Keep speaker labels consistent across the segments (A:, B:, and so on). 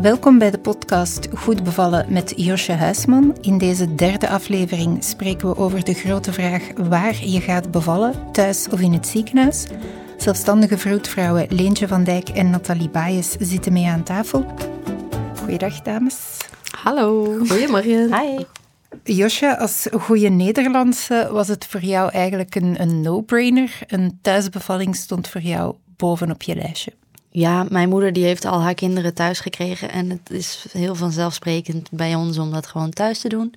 A: Welkom bij de podcast Goed bevallen met Josje Huisman. In deze derde aflevering spreken we over de grote vraag waar je gaat bevallen, thuis of in het ziekenhuis. Zelfstandige vroedvrouwen Leentje van Dijk en Nathalie Baes zitten mee aan tafel. Goeiedag, dames.
B: Hallo.
C: Goedemorgen.
B: Hi.
A: Josje, als goede Nederlandse was het voor jou eigenlijk een, een no-brainer. Een thuisbevalling stond voor jou bovenop je lijstje.
B: Ja, mijn moeder die heeft al haar kinderen thuis gekregen. En het is heel vanzelfsprekend bij ons om dat gewoon thuis te doen.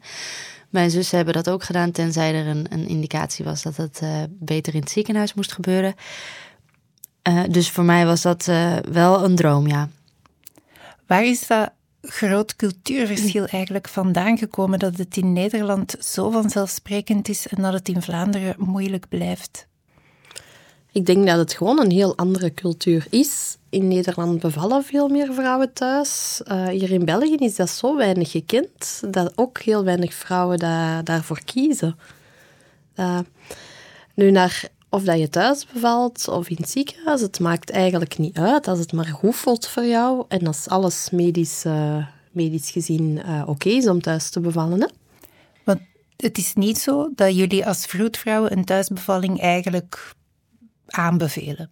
B: Mijn zussen hebben dat ook gedaan, tenzij er een, een indicatie was dat het uh, beter in het ziekenhuis moest gebeuren. Uh, dus voor mij was dat uh, wel een droom, ja.
A: Waar is dat groot cultuurverschil eigenlijk vandaan gekomen dat het in Nederland zo vanzelfsprekend is en dat het in Vlaanderen moeilijk blijft?
C: Ik denk dat het gewoon een heel andere cultuur is. In Nederland bevallen veel meer vrouwen thuis. Uh, hier in België is dat zo weinig gekend dat ook heel weinig vrouwen da daarvoor kiezen. Uh, nu, naar of dat je thuis bevalt of in het ziekenhuis, het maakt eigenlijk niet uit als het maar goed voelt voor jou en als alles medisch, uh, medisch gezien oké is om thuis te bevallen.
A: Want het is niet zo dat jullie als vroedvrouwen een thuisbevalling eigenlijk aanbevelen?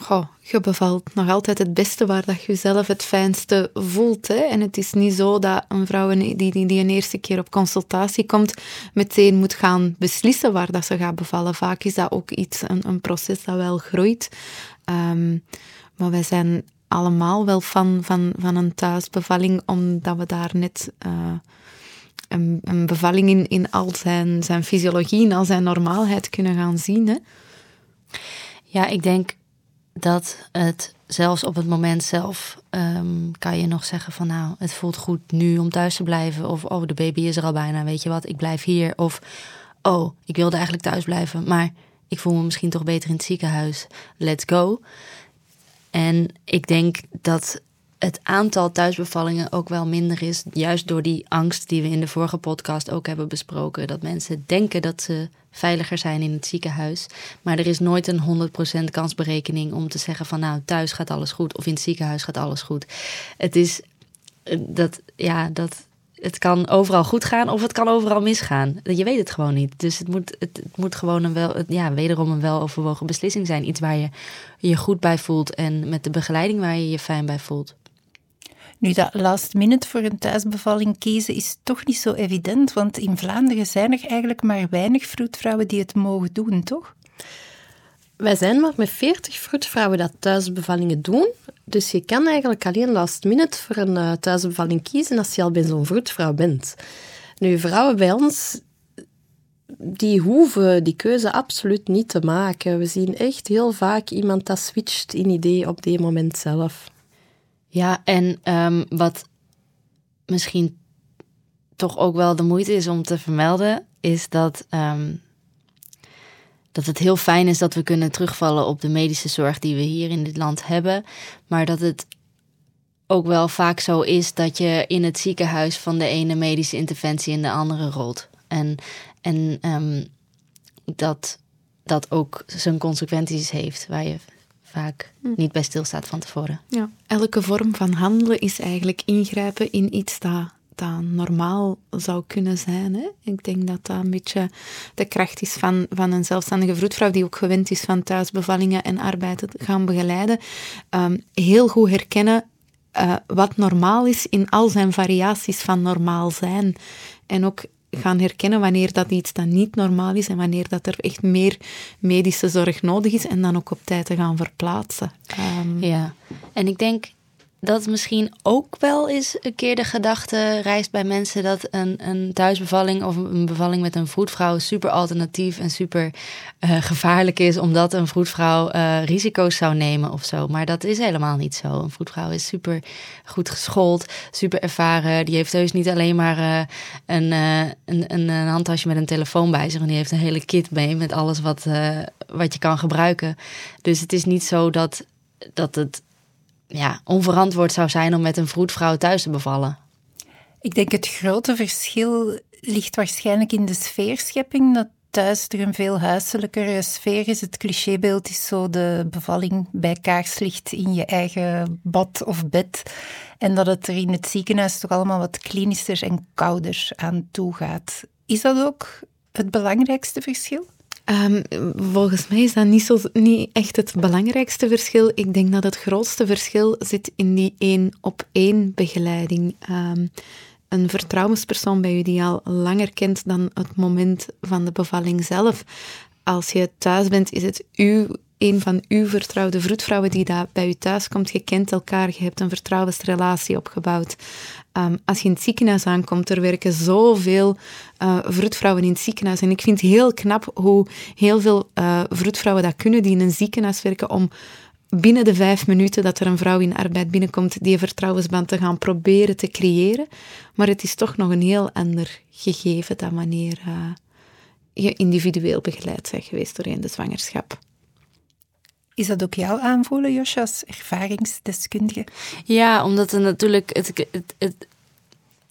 D: Goh, je bevalt nog altijd het beste waar dat je zelf het fijnste voelt. Hè? En het is niet zo dat een vrouw die, die, die een eerste keer op consultatie komt, meteen moet gaan beslissen waar dat ze gaat bevallen. Vaak is dat ook iets, een, een proces dat wel groeit. Um, maar wij zijn allemaal wel fan van, van een thuisbevalling, omdat we daar net... Een, een, bevalling in, in al zijn, zijn fysiologie, in al zijn normaalheid kunnen gaan zien. Hè?
B: Ja, ik denk dat het zelfs op het moment zelf um, kan je nog zeggen van nou, het voelt goed nu om thuis te blijven. Of oh, de baby is er al bijna, weet je wat, ik blijf hier. Of oh, ik wilde eigenlijk thuis blijven, maar ik voel me misschien toch beter in het ziekenhuis. Let's go. En ik denk dat het aantal thuisbevallingen ook wel minder is. Juist door die angst die we in de vorige podcast ook hebben besproken. Dat mensen denken dat ze veiliger zijn in het ziekenhuis. Maar er is nooit een 100% kansberekening om te zeggen van nou thuis gaat alles goed of in het ziekenhuis gaat alles goed. Het is eh, dat, ja, dat, het kan overal goed gaan of het kan overal misgaan. Je weet het gewoon niet. Dus het moet, het, het moet gewoon een wel, ja, wederom een weloverwogen beslissing zijn. Iets waar je je goed bij voelt en met de begeleiding waar je je fijn bij voelt.
A: Nu, dat last minute voor een thuisbevalling kiezen is toch niet zo evident, want in Vlaanderen zijn er eigenlijk maar weinig vroedvrouwen die het mogen doen, toch?
C: Wij zijn maar met 40 vroedvrouwen dat thuisbevallingen doen. Dus je kan eigenlijk alleen last minute voor een uh, thuisbevalling kiezen als je al bij zo'n vroedvrouw bent. Nu, vrouwen bij ons, die hoeven die keuze absoluut niet te maken. We zien echt heel vaak iemand dat switcht in idee op die moment zelf.
B: Ja, en um, wat misschien toch ook wel de moeite is om te vermelden, is dat, um, dat het heel fijn is dat we kunnen terugvallen op de medische zorg die we hier in dit land hebben, maar dat het ook wel vaak zo is dat je in het ziekenhuis van de ene medische interventie in de andere rolt. En, en um, dat dat ook zijn consequenties heeft, waar je vaak hm. niet bij stilstaat van tevoren.
D: Ja, elke vorm van handelen is eigenlijk ingrijpen in iets dat, dat normaal zou kunnen zijn. Hè? Ik denk dat dat een beetje de kracht is van, van een zelfstandige vroedvrouw die ook gewend is van thuisbevallingen en arbeid te gaan begeleiden. Um, heel goed herkennen uh, wat normaal is in al zijn variaties van normaal zijn. En ook gaan herkennen wanneer dat iets dan niet normaal is en wanneer dat er echt meer medische zorg nodig is en dan ook op tijd te gaan verplaatsen.
B: Um, ja, en ik denk dat misschien ook wel eens een keer de gedachte reist bij mensen dat een, een thuisbevalling of een bevalling met een vroedvrouw super alternatief en super uh, gevaarlijk is, omdat een vroedvrouw uh, risico's zou nemen of zo. Maar dat is helemaal niet zo. Een vroedvrouw is super goed geschoold, super ervaren. Die heeft heus niet alleen maar uh, een, een, een, een, handtasje met een telefoon bij zich, en die heeft een hele kit mee met alles wat, wat je kan gebruiken. Dus het is niet zo dat, dat het ja, onverantwoord zou zijn om met een vroedvrouw thuis te bevallen.
A: Ik denk het grote verschil ligt waarschijnlijk in de sfeerschepping. Dat thuis er een veel huiselijkere sfeer is. Het clichébeeld is zo de bevalling bij kaarslicht in je eigen bad of bed. En dat het er in het ziekenhuis toch allemaal wat klinischer en kouder aan toe gaat. Is dat ook het belangrijkste verschil?
D: Um, volgens mij is dat niet, zo, niet echt het belangrijkste verschil. Ik denk dat het grootste verschil zit in die één op één begeleiding. Um, een vertrouwenspersoon bij u die al langer kent dan het moment van de bevalling zelf. Als je thuis bent, is het u, een van uw vertrouwde vroedvrouwen die daar bij u thuis komt. Je kent elkaar, je hebt een vertrouwensrelatie opgebouwd. Um, als je in het ziekenhuis aankomt, er werken zoveel uh, vroedvrouwen in het ziekenhuis. En ik vind het heel knap hoe heel veel uh, vroedvrouwen dat kunnen, die in een ziekenhuis werken, om binnen de vijf minuten dat er een vrouw in arbeid binnenkomt, die vertrouwensband te gaan proberen te creëren. Maar het is toch nog een heel ander gegeven dan wanneer uh, je individueel begeleid bent geweest doorheen de zwangerschap.
A: Is dat ook jouw aanvoelen, Josje, als ervaringsdeskundige?
B: Ja, omdat het natuurlijk het, het, het,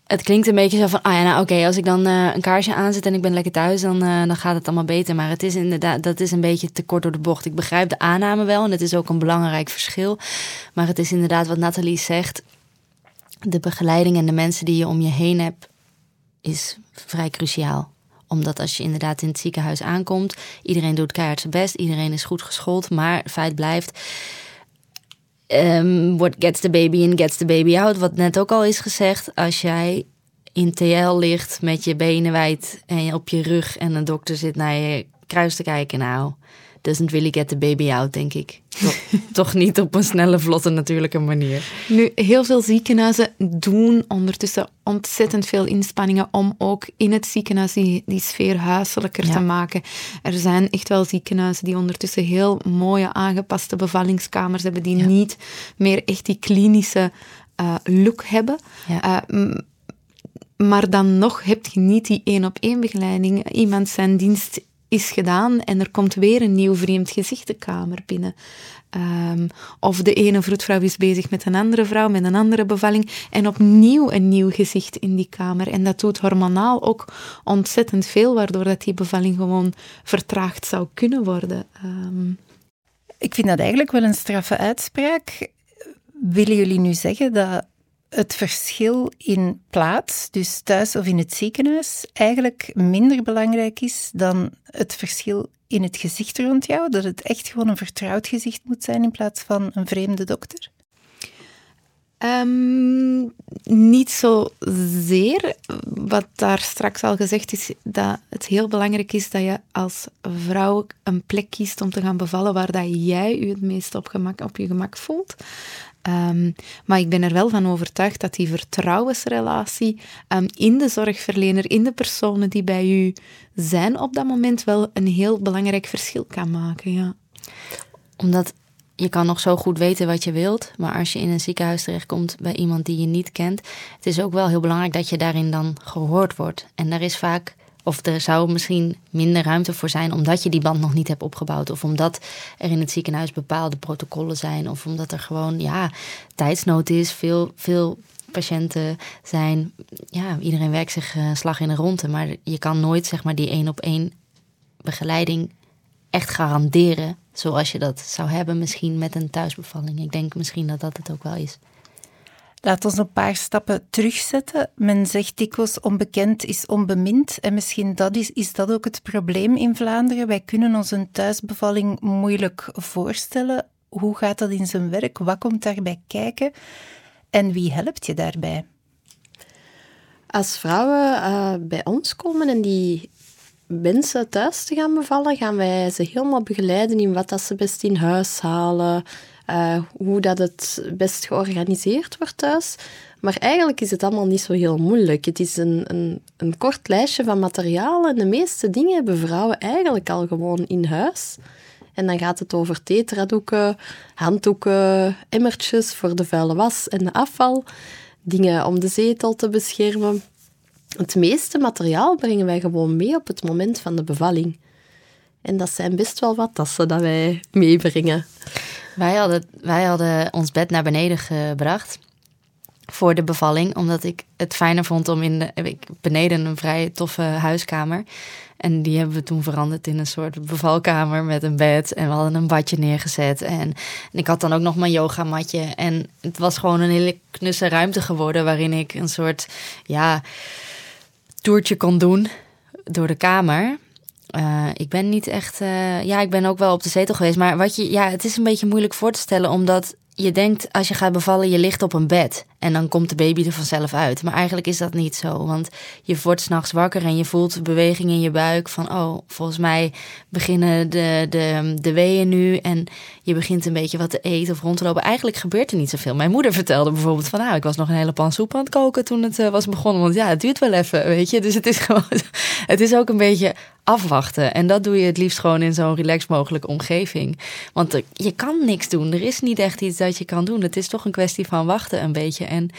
B: het klinkt een beetje zo van, ah ja, nou oké, als ik dan uh, een kaarsje aanzet en ik ben lekker thuis, dan, uh, dan gaat het allemaal beter. Maar het is inderdaad, dat is een beetje te kort door de bocht. Ik begrijp de aanname wel en het is ook een belangrijk verschil. Maar het is inderdaad wat Nathalie zegt, de begeleiding en de mensen die je om je heen hebt, is vrij cruciaal omdat als je inderdaad in het ziekenhuis aankomt, iedereen doet keihard zijn best, iedereen is goed geschoold, maar feit blijft. Um, what gets the baby in, gets the baby out. Wat net ook al is gezegd, als jij in TL ligt met je benen wijd en op je rug en een dokter zit naar je kruis te kijken, nou, doesn't really get the baby out, denk ik. Toch, toch, niet op een snelle, vlotte, natuurlijke manier.
D: Nu, heel veel ziekenhuizen doen ondertussen ontzettend veel inspanningen om ook in het ziekenhuis die, die sfeer huiselijker te maken. Er zijn echt wel ziekenhuizen die ondertussen heel mooie aangepaste bevallingskamers hebben, die niet meer echt die klinische uh, look hebben. Uh, maar dan nog heb je niet die één op één begeleiding. Iemand zijn dienst is gedaan en er komt weer een nieuw vreemd gezicht de kamer binnen. Um, of de ene vroedvrouw is bezig met een andere vrouw, met een andere bevalling, en opnieuw een nieuw gezicht in die kamer. En dat doet hormonaal ook ontzettend veel, waardoor dat die bevalling gewoon vertraagd zou kunnen worden. Um.
A: Ik vind dat eigenlijk wel een straffe uitspraak. Willen jullie nu zeggen dat het verschil in plaats, dus thuis of in het ziekenhuis, eigenlijk minder belangrijk is dan het verschil in het gezicht rond jou? Dat het echt gewoon een vertrouwd gezicht moet zijn in plaats van een vreemde dokter?
D: Um, niet zozeer. Wat daar straks al gezegd is, dat het heel belangrijk is dat je als vrouw een plek kiest om te gaan bevallen waar dat jij je het meest op, gemak, op je gemak voelt. Um, maar ik ben er wel van overtuigd dat die vertrouwensrelatie um, in de zorgverlener, in de personen die bij u zijn op dat moment, wel een heel belangrijk verschil kan maken. Ja.
B: Omdat je kan nog zo goed weten wat je wilt, maar als je in een ziekenhuis terechtkomt bij iemand die je niet kent, het is ook wel heel belangrijk dat je daarin dan gehoord wordt. En daar is vaak of er zou misschien minder ruimte voor zijn omdat je die band nog niet hebt opgebouwd. Of omdat er in het ziekenhuis bepaalde protocollen zijn. Of omdat er gewoon ja, tijdsnood is. Veel, veel patiënten zijn. Ja, iedereen werkt zich uh, slag in de ronde. Maar je kan nooit zeg maar die één op één begeleiding echt garanderen. Zoals je dat zou hebben misschien met een thuisbevalling. Ik denk misschien dat dat het ook wel is.
A: Laat ons een paar stappen terugzetten. Men zegt dikwijls onbekend is onbemind. En misschien dat is, is dat ook het probleem in Vlaanderen. Wij kunnen ons een thuisbevalling moeilijk voorstellen. Hoe gaat dat in zijn werk? Wat komt daarbij kijken? En wie helpt je daarbij?
C: Als vrouwen uh, bij ons komen en die mensen thuis te gaan bevallen, gaan wij ze helemaal begeleiden in wat dat ze best in huis halen, uh, hoe dat het best georganiseerd wordt thuis. Maar eigenlijk is het allemaal niet zo heel moeilijk. Het is een, een, een kort lijstje van materialen en de meeste dingen hebben vrouwen eigenlijk al gewoon in huis. En dan gaat het over tetradoeken, handdoeken, emmertjes voor de vuile was en de afval, dingen om de zetel te beschermen. Het meeste materiaal brengen wij gewoon mee op het moment van de bevalling. En dat zijn best wel wat tassen dat wij meebrengen.
B: Wij hadden, wij hadden ons bed naar beneden gebracht voor de bevalling. Omdat ik het fijner vond om in de, ik, beneden een vrij toffe huiskamer. En die hebben we toen veranderd in een soort bevalkamer met een bed. En we hadden een badje neergezet. En, en ik had dan ook nog mijn yogamatje. En het was gewoon een hele knusse ruimte geworden waarin ik een soort ja, toertje kon doen door de kamer. Uh, ik ben niet echt. Uh, ja, ik ben ook wel op de zetel geweest. Maar wat je. Ja, het is een beetje moeilijk voor te stellen. Omdat je denkt als je gaat bevallen, je ligt op een bed en dan komt de baby er vanzelf uit. Maar eigenlijk is dat niet zo, want je wordt s'nachts wakker en je voelt beweging in je buik van, oh, volgens mij beginnen de, de, de weeën nu en je begint een beetje wat te eten of rond te lopen. Eigenlijk gebeurt er niet zoveel. Mijn moeder vertelde bijvoorbeeld van, nou, ik was nog een hele pan soep aan het koken toen het uh, was begonnen, want ja, het duurt wel even, weet je. Dus het is gewoon, het is ook een beetje afwachten. En dat doe je het liefst gewoon in zo'n relax mogelijke omgeving. Want je kan niks doen. Er is niet echt iets dat je kan doen. Het is toch een kwestie van wachten een beetje. En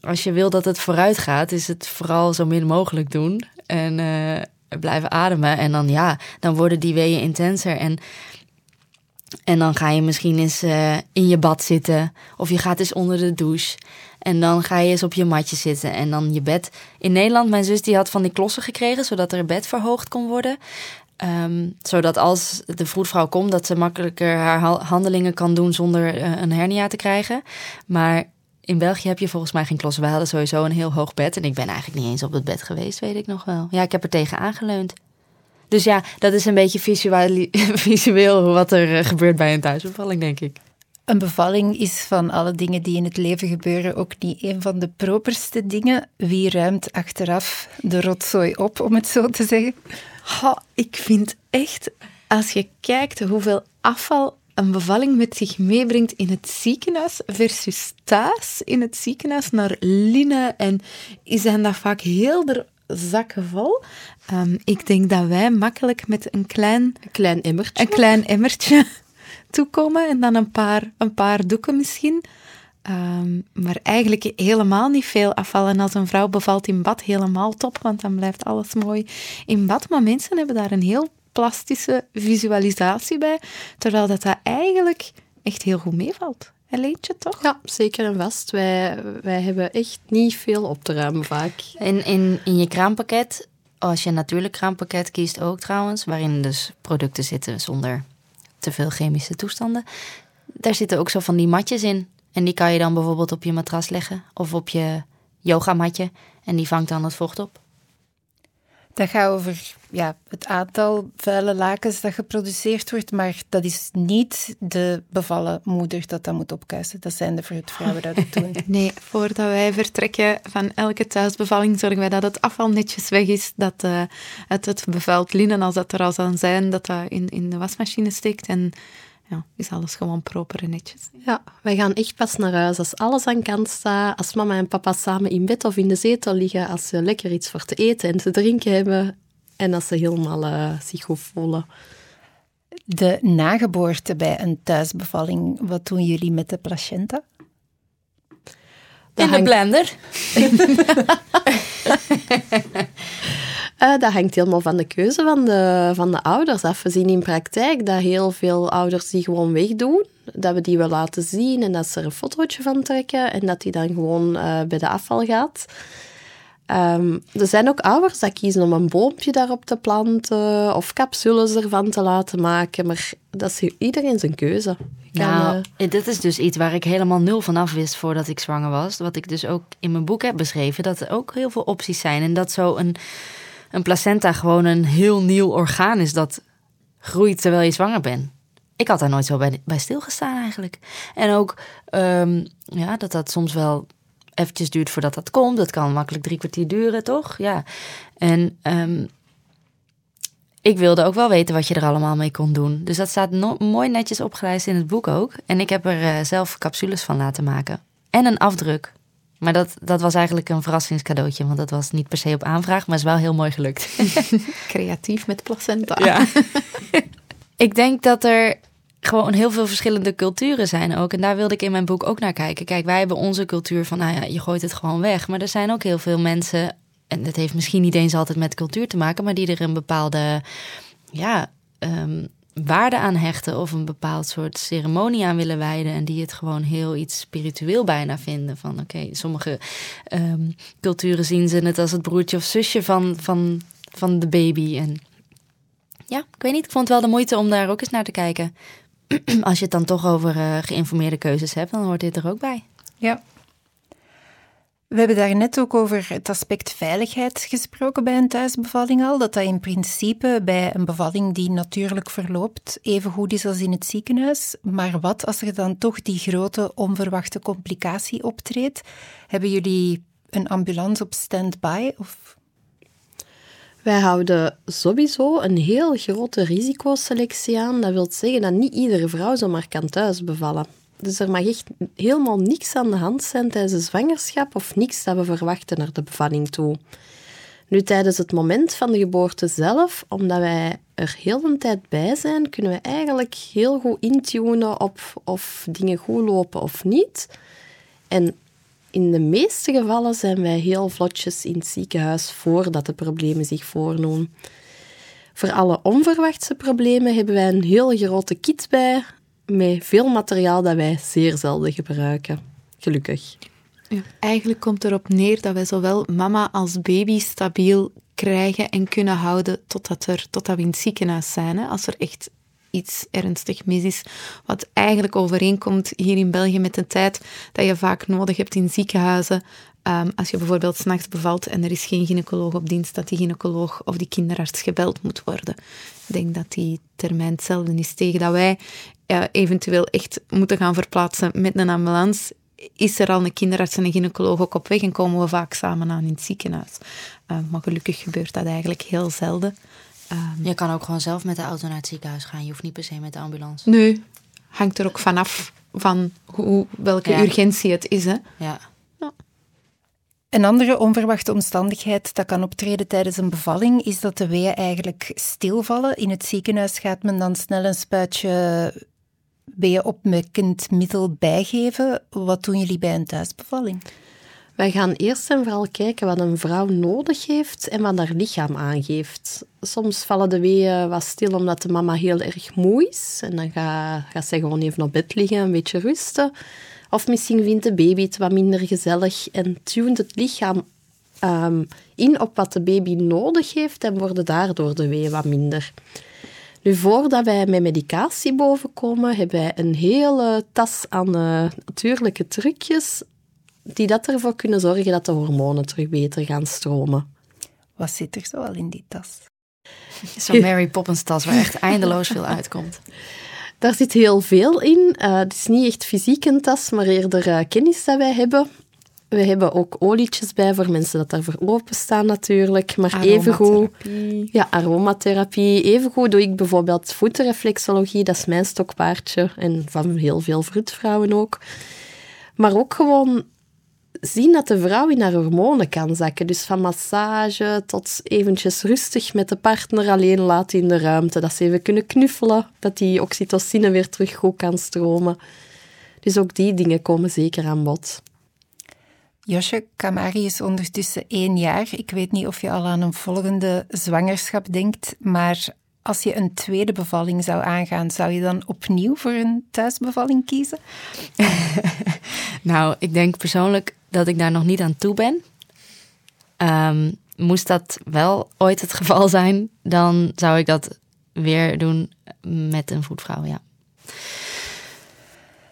B: als je wil dat het vooruit gaat, is het vooral zo min mogelijk doen. En uh, blijven ademen. En dan ja, dan worden die weeën intenser. En en dan ga je misschien eens uh, in je bad zitten. Of je gaat eens onder de douche. En dan ga je eens op je matje zitten. En dan je bed. In Nederland, mijn zus die had van die klossen gekregen. Zodat er bed verhoogd kon worden. Um, zodat als de vroedvrouw komt, dat ze makkelijker haar handelingen kan doen zonder uh, een hernia te krijgen. Maar in België heb je volgens mij geen klossen. We hadden sowieso een heel hoog bed. En ik ben eigenlijk niet eens op het bed geweest, weet ik nog wel. Ja, ik heb er tegen aangeleund. Dus ja, dat is een beetje visueel wat er eh, gebeurt bij een thuisbevalling, denk ik.
A: Een bevalling is van alle dingen die in het leven gebeuren ook niet een van de properste dingen. Wie ruimt achteraf de rotzooi op, om het zo te zeggen?
D: Ik vind echt, als je kijkt hoeveel afval een bevalling met zich meebrengt in het ziekenhuis versus thuis in het ziekenhuis naar linnen en zijn dat vaak heel er zakken vol. Um, ik denk dat wij makkelijk met een klein,
C: een klein emmertje,
D: een klein emmertje toekomen en dan een paar, een paar doeken misschien. Um, maar eigenlijk helemaal niet veel afvallen. Als een vrouw bevalt in bad, helemaal top, want dan blijft alles mooi in bad. Maar mensen hebben daar een heel plastische visualisatie bij, terwijl dat, dat eigenlijk echt heel goed meevalt. Leentje, toch?
C: Ja, zeker en vast. Wij, wij hebben echt niet veel op te ruimen vaak.
B: In, in, in je kraampakket, als je een natuurlijk kraampakket kiest ook trouwens, waarin dus producten zitten zonder te veel chemische toestanden, daar zitten ook zo van die matjes in. En die kan je dan bijvoorbeeld op je matras leggen of op je yogamatje en die vangt dan het vocht op.
A: Dat gaat over ja, het aantal vuile lakens dat geproduceerd wordt, maar dat is niet de bevallen moeder dat dat moet opkuisen. Dat zijn de vrouwen dat het doen.
D: Nee, voordat wij vertrekken van elke thuisbevalling zorgen wij dat het afval netjes weg is, dat uh, het, het bevuild linnen, als dat er al zou zijn, dat dat in, in de wasmachine steekt en ja, is alles gewoon proper en netjes.
C: Ja, wij gaan echt pas naar huis als alles aan kant staat, als mama en papa samen in bed of in de zetel liggen, als ze lekker iets voor te eten en te drinken hebben en als ze helemaal uh, zich goed voelen.
A: De nageboorte bij een thuisbevalling, wat doen jullie met de placenta?
B: In de blender.
C: Uh, dat hangt helemaal van de keuze van de, van de ouders af. We zien in praktijk dat heel veel ouders die gewoon wegdoen. Dat we die wel laten zien en dat ze er een fotootje van trekken en dat die dan gewoon uh, bij de afval gaat. Um, er zijn ook ouders die kiezen om een boompje daarop te planten of capsules ervan te laten maken, maar dat is iedereen zijn keuze.
B: nou, uh, dit is dus iets waar ik helemaal nul van af wist voordat ik zwanger was. Wat ik dus ook in mijn boek heb beschreven, dat er ook heel veel opties zijn en dat zo een placenta gewoon een heel nieuw orgaan is dat groeit terwijl je zwanger bent. Ik had daar nooit zo bij, bij stilgestaan eigenlijk. En ook um, ja, dat dat soms wel eventjes duurt voordat dat komt. Dat kan makkelijk drie kwartier duren, toch? Ja. En um, ik wilde ook wel weten wat je er allemaal mee kon doen. Dus dat staat mooi netjes opgelijst in het boek ook. En ik heb er uh, zelf capsules van laten maken. En een afdruk. Maar dat, dat was eigenlijk een verrassingscadeautje, want dat was niet per se op aanvraag, maar is wel heel mooi gelukt.
D: Creatief met placenta.
B: Ja. ik denk dat er gewoon heel veel verschillende culturen zijn ook. En daar wilde ik in mijn boek ook naar kijken. Kijk, wij hebben onze cultuur van, nou ja, je gooit het gewoon weg. Maar er zijn ook heel veel mensen, en dat heeft misschien niet eens altijd met cultuur te maken, maar die er een bepaalde, ja, um, waarde aan hechten of een bepaald soort ceremonie aan willen wijden en die het gewoon heel iets spiritueel bijna vinden. Van oké, sommige ehm, culturen zien ze het als het broertje of zusje van, van, van de baby. En ja, ik weet niet, ik vond het wel de moeite om daar ook eens naar te kijken. Als je het dan toch over uh, geïnformeerde keuzes hebt, dan hoort dit er ook bij.
A: Ja, we hebben daar net ook over het aspect veiligheid gesproken bij een thuisbevalling al. Dat dat in principe bij een bevalling die natuurlijk verloopt even goed is als in het ziekenhuis. Maar wat als er dan toch die grote onverwachte complicatie optreedt? Hebben jullie een ambulance op stand-by? Of...
C: Wij houden sowieso een heel grote risicoselectie aan. Dat wil zeggen dat niet iedere vrouw zomaar kan thuis bevallen. Dus er mag echt helemaal niks aan de hand zijn tijdens de zwangerschap of niks dat we verwachten naar de bevalling toe. Nu, tijdens het moment van de geboorte zelf, omdat wij er heel de tijd bij zijn, kunnen we eigenlijk heel goed intunen op of dingen goed lopen of niet. En in de meeste gevallen zijn wij heel vlotjes in het ziekenhuis voordat de problemen zich voordoen. Voor alle onverwachte problemen hebben wij een heel grote kit bij, met veel materiaal dat wij zeer zelden gebruiken. Gelukkig.
D: Ja, eigenlijk komt erop neer dat wij zowel mama als baby stabiel krijgen en kunnen houden totdat, er, totdat we in het ziekenhuis zijn. Hè. Als er echt iets ernstig mis is, wat eigenlijk overeenkomt hier in België met de tijd dat je vaak nodig hebt in ziekenhuizen. Um, als je bijvoorbeeld s'nachts bevalt en er is geen gynaecoloog op dienst, dat die gynaecoloog of die kinderarts gebeld moet worden. Ik denk dat die termijn hetzelfde is tegen dat wij eventueel echt moeten gaan verplaatsen met een ambulance, is er al een kinderarts en een gynaecoloog ook op weg en komen we vaak samen aan in het ziekenhuis. Uh, maar gelukkig gebeurt dat eigenlijk heel zelden.
B: Um, je kan ook gewoon zelf met de auto naar het ziekenhuis gaan. Je hoeft niet per se met de ambulance.
D: Nee, hangt er ook vanaf van hoe, welke urgentie het is. Hè?
B: Ja.
A: Een andere onverwachte omstandigheid dat kan optreden tijdens een bevalling is dat de weeën eigenlijk stilvallen. In het ziekenhuis gaat men dan snel een spuitje weeënopwekkend middel bijgeven. Wat doen jullie bij een thuisbevalling?
C: Wij gaan eerst en vooral kijken wat een vrouw nodig heeft en wat haar lichaam aangeeft. Soms vallen de weeën wat stil omdat de mama heel erg moe is. En dan gaat, gaat zij gewoon even op bed liggen, een beetje rusten. Of misschien vindt de baby het wat minder gezellig en tunt het lichaam um, in op wat de baby nodig heeft en worden daardoor de weeën wat minder. Nu, voordat wij met medicatie bovenkomen, hebben wij een hele tas aan uh, natuurlijke trucjes die dat ervoor kunnen zorgen dat de hormonen terug beter gaan stromen.
A: Wat zit er zoal in die tas?
B: Zo'n Mary Poppins tas waar echt eindeloos veel uitkomt.
C: Daar zit heel veel in. Uh, het is niet echt fysiek een tas, maar eerder uh, kennis dat wij hebben. We hebben ook olietjes bij voor mensen dat daarvoor openstaan natuurlijk. Maar evengoed... Ja, aromatherapie. Evengoed doe ik bijvoorbeeld voetenreflexologie. Dat is mijn stokpaardje. En van heel veel vroedvrouwen ook. Maar ook gewoon zien dat de vrouw in haar hormonen kan zakken. Dus van massage tot eventjes rustig met de partner alleen laten in de ruimte. Dat ze even kunnen knuffelen, dat die oxytocine weer terug goed kan stromen. Dus ook die dingen komen zeker aan bod.
A: Josje, Kamari is ondertussen één jaar. Ik weet niet of je al aan een volgende zwangerschap denkt, maar als je een tweede bevalling zou aangaan, zou je dan opnieuw voor een thuisbevalling kiezen?
B: nou, ik denk persoonlijk dat ik daar nog niet aan toe ben. Um, moest dat wel ooit het geval zijn, dan zou ik dat weer doen met een voetvrouw, ja.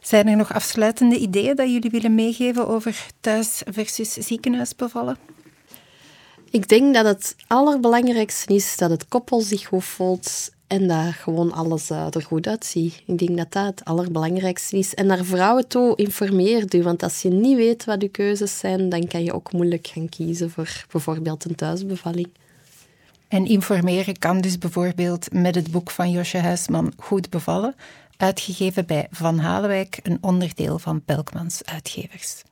A: Zijn er nog afsluitende ideeën dat jullie willen meegeven over thuis versus ziekenhuis bevallen?
C: Ik denk dat het allerbelangrijkste is dat het koppel zich goed voelt en dat gewoon alles uh, er goed uitziet. Ik denk dat dat het allerbelangrijkste is. En naar vrouwen toe informeer u, want als je niet weet wat je keuzes zijn, dan kan je ook moeilijk gaan kiezen voor bijvoorbeeld een thuisbevalling.
A: En informeren kan dus bijvoorbeeld met het boek van Josje Huisman Goed bevallen, uitgegeven bij Van Halewijk, een onderdeel van Pelkmans Uitgevers.